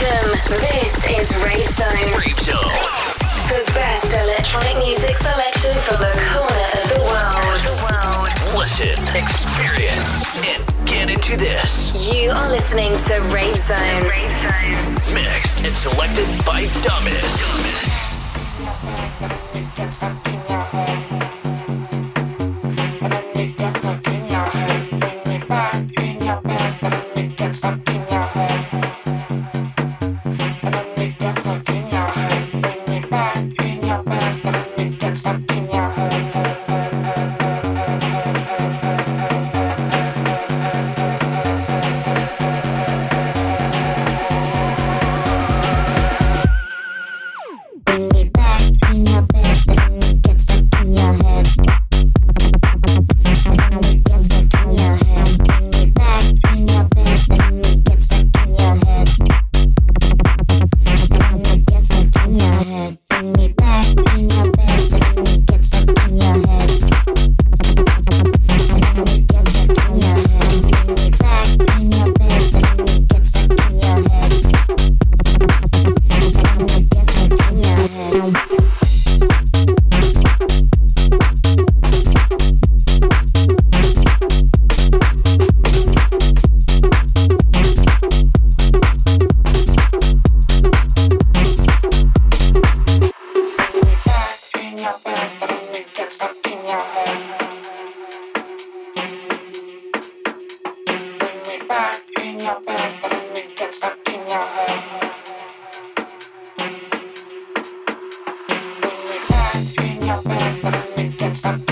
Welcome. This is Rave Zone. Rave Zone. The best electronic music selection from the corner of the world. Listen, experience, and get into this. You are listening to Rave Zone. Mixed and selected by Dumbest. Bring me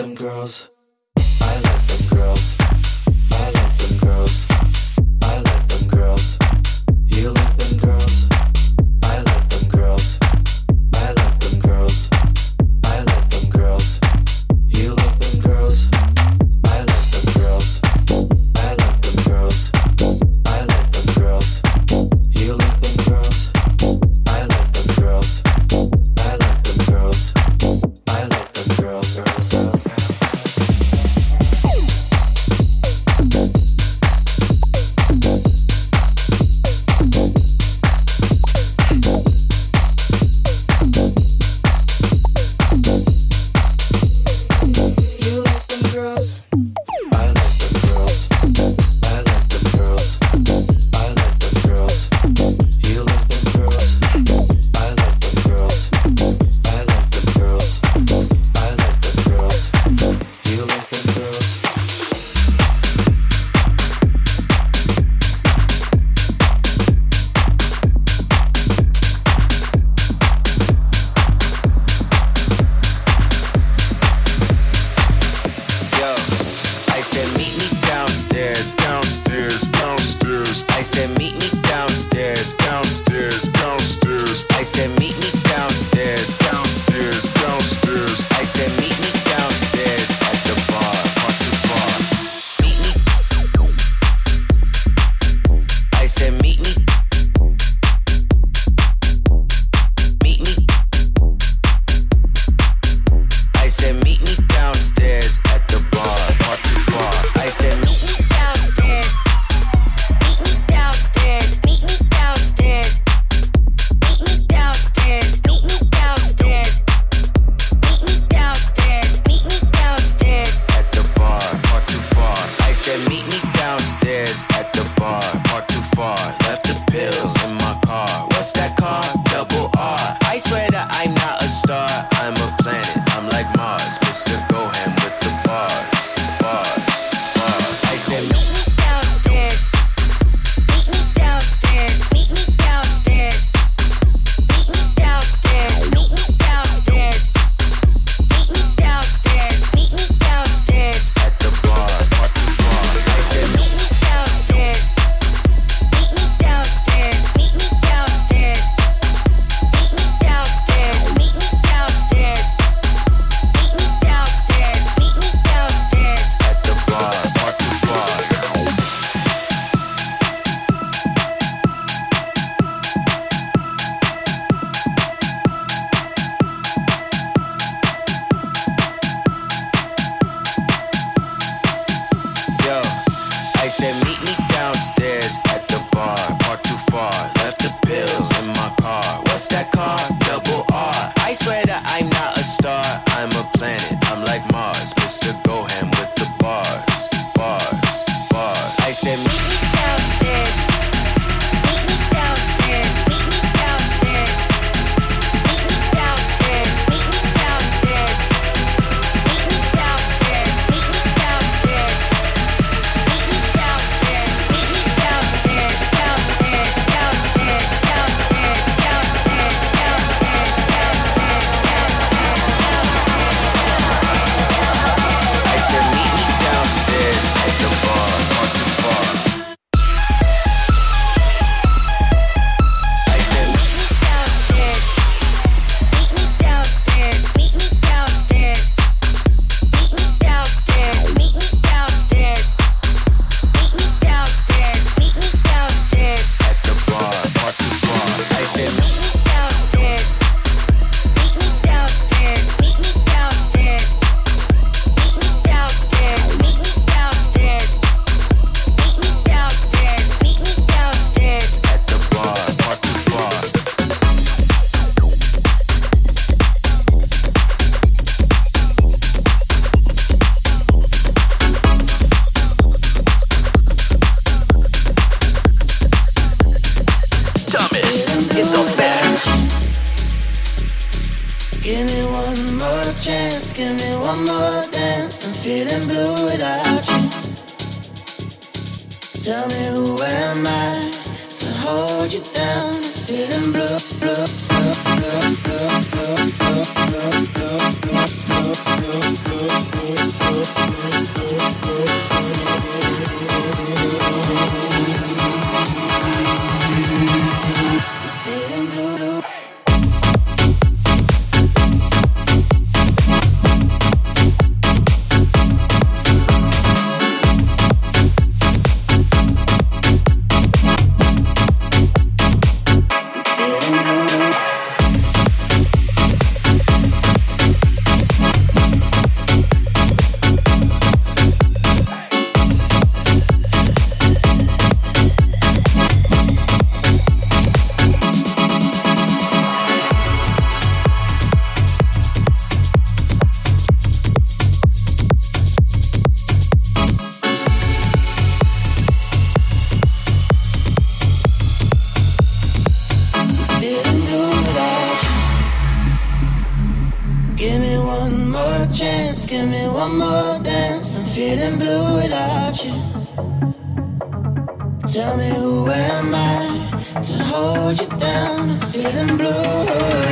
them girls? and blue without you. Tell me who am I to hold you down? I'm feeling blue.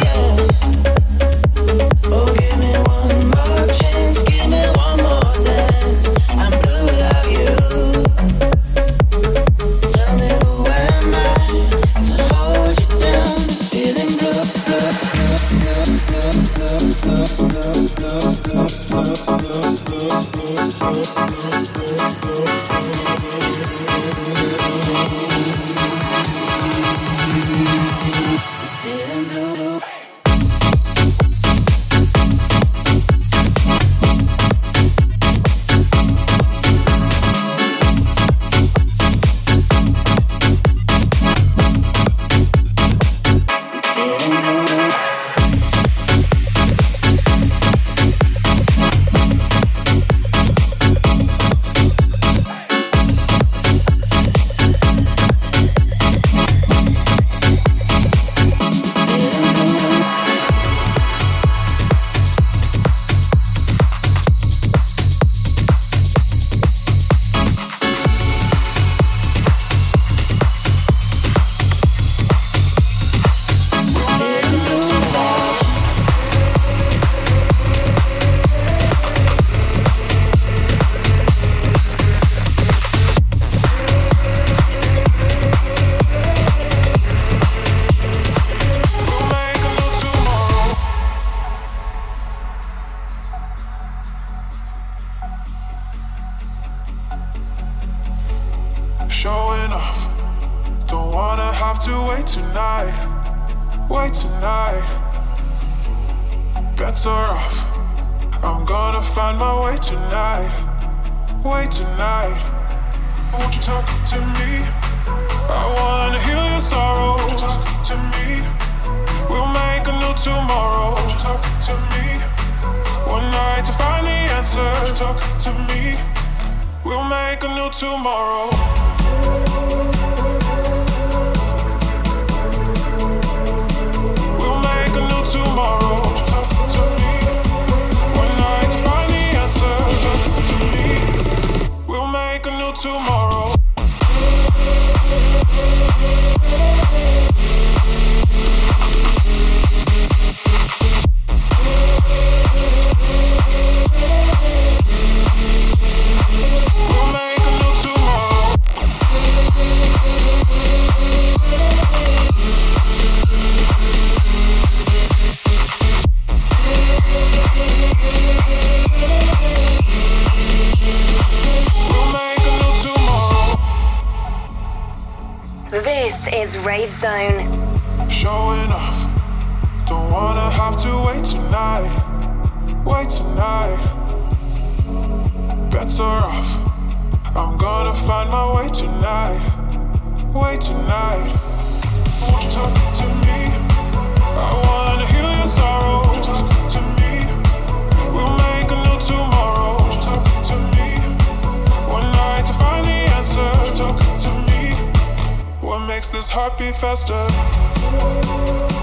faster.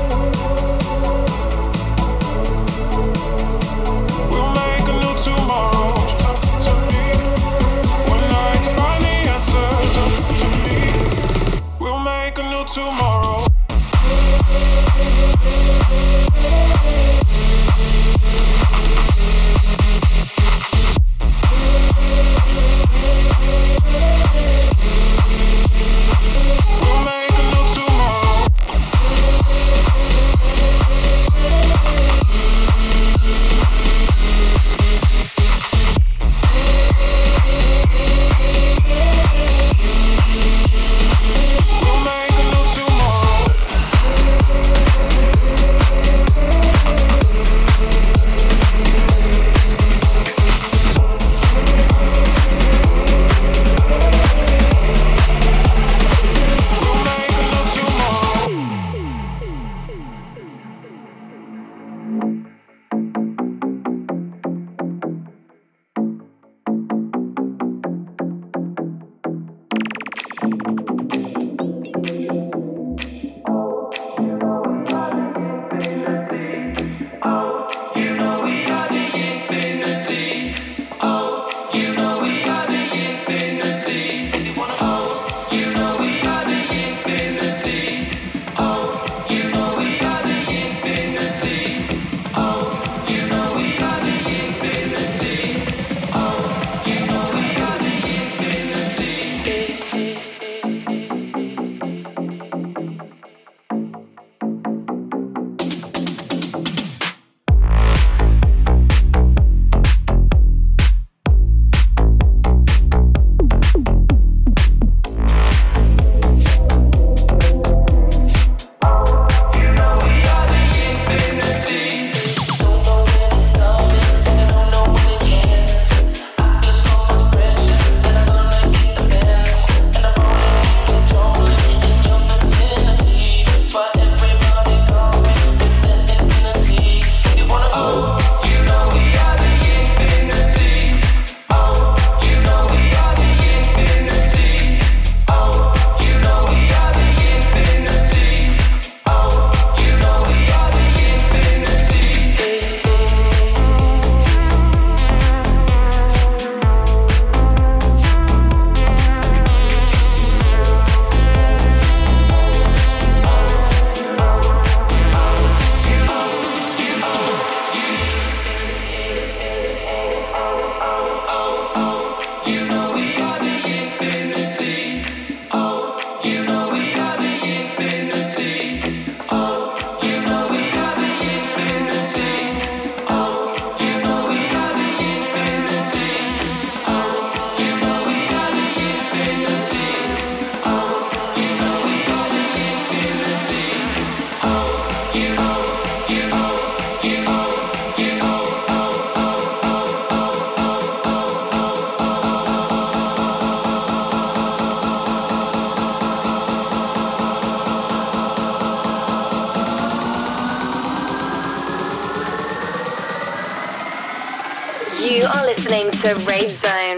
Listening to Rave Zone.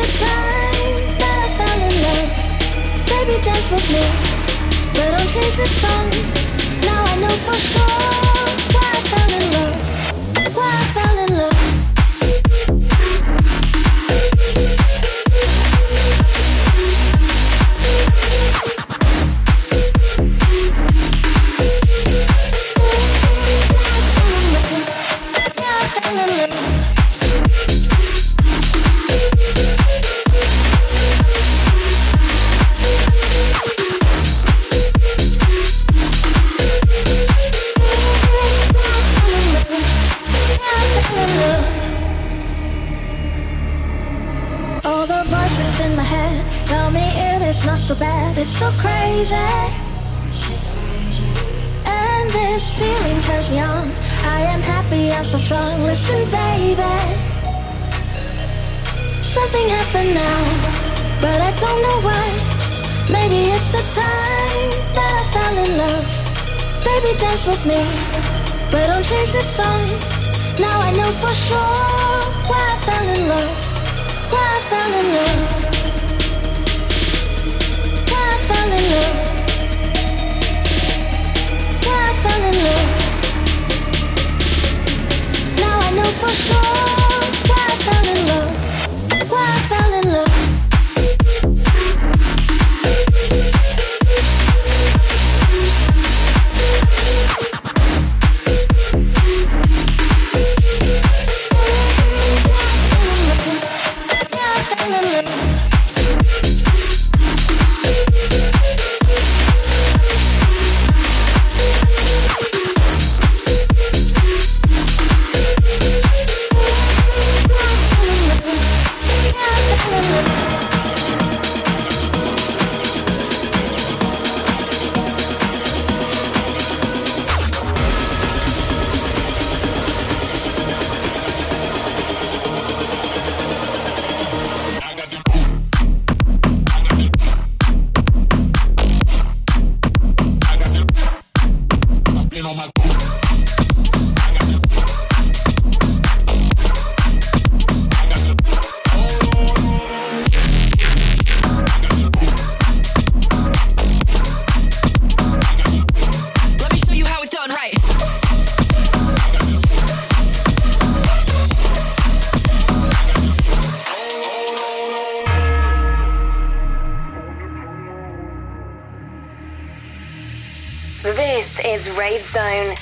the time that I fell in love. Baby, dance with me, but don't change the song. Now I know for sure why I fell in love. Why I fell in love. chase the song. Now I know for sure why I fell in love. Why I fell in love. Why I fell in love. Zone.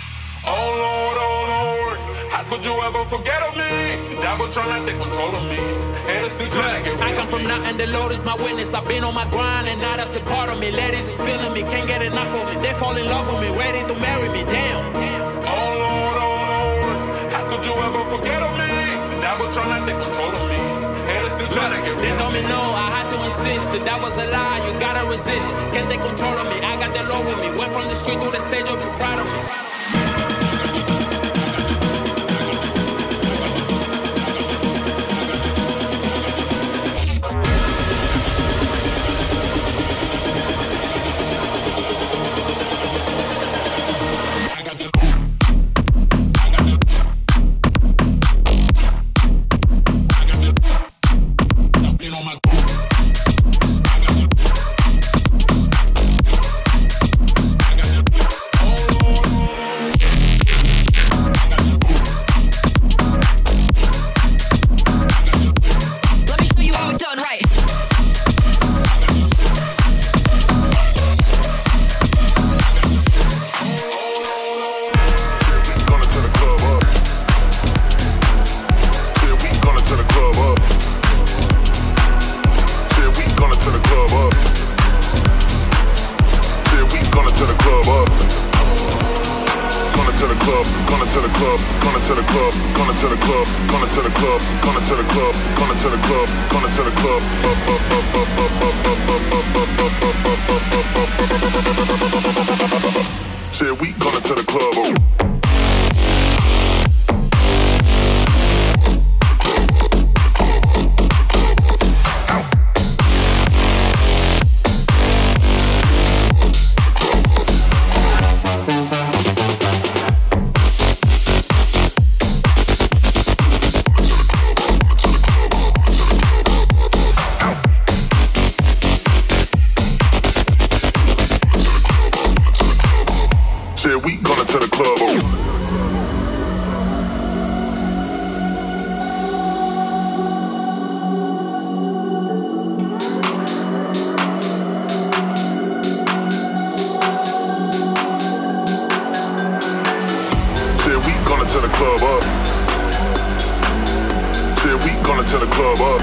tell the club up.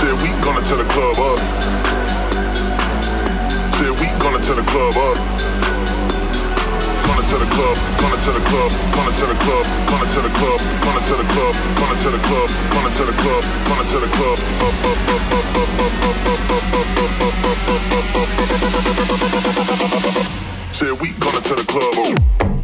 Said we gonna tell the club up. Said we gonna tell the club up. Gonna tell the club, gonna tell the club, gonna tell the club, gonna tell the club, gonna tell the club, gonna tell the club, gonna tell the club, gonna tell the club, up, up, up, up, up, up, up, up, up,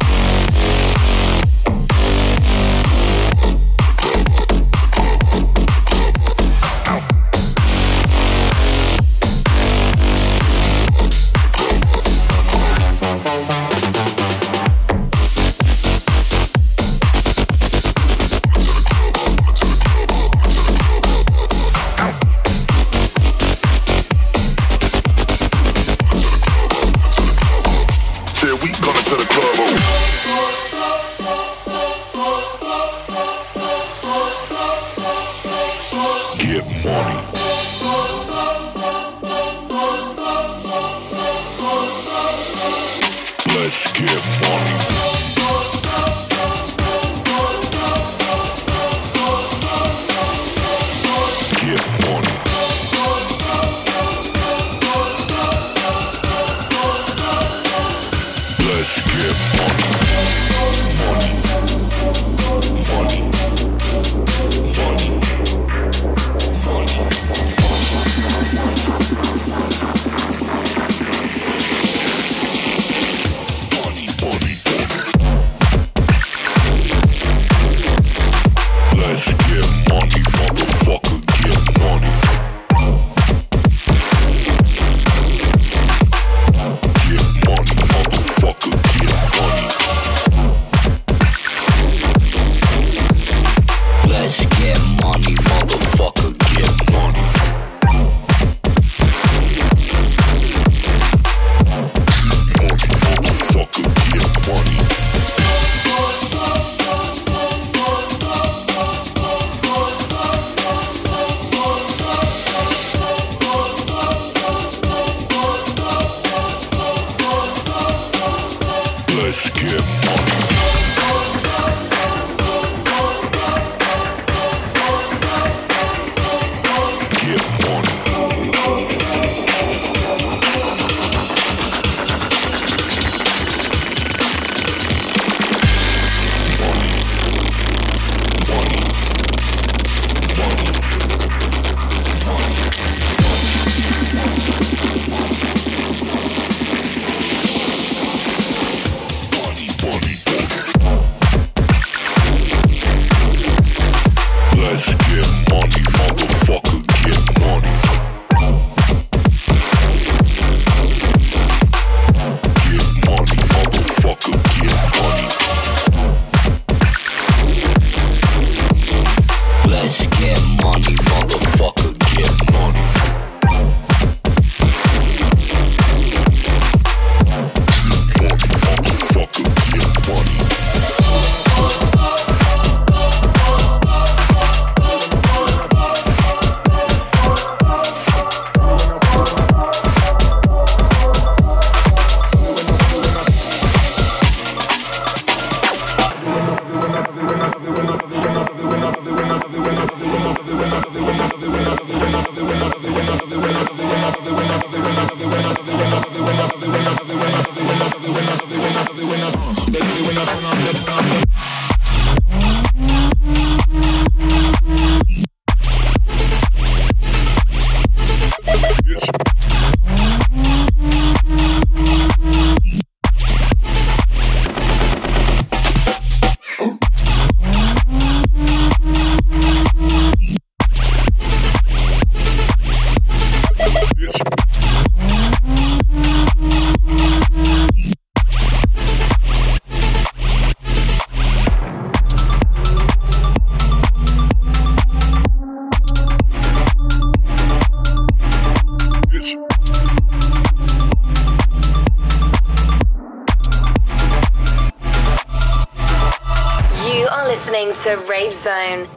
Zone.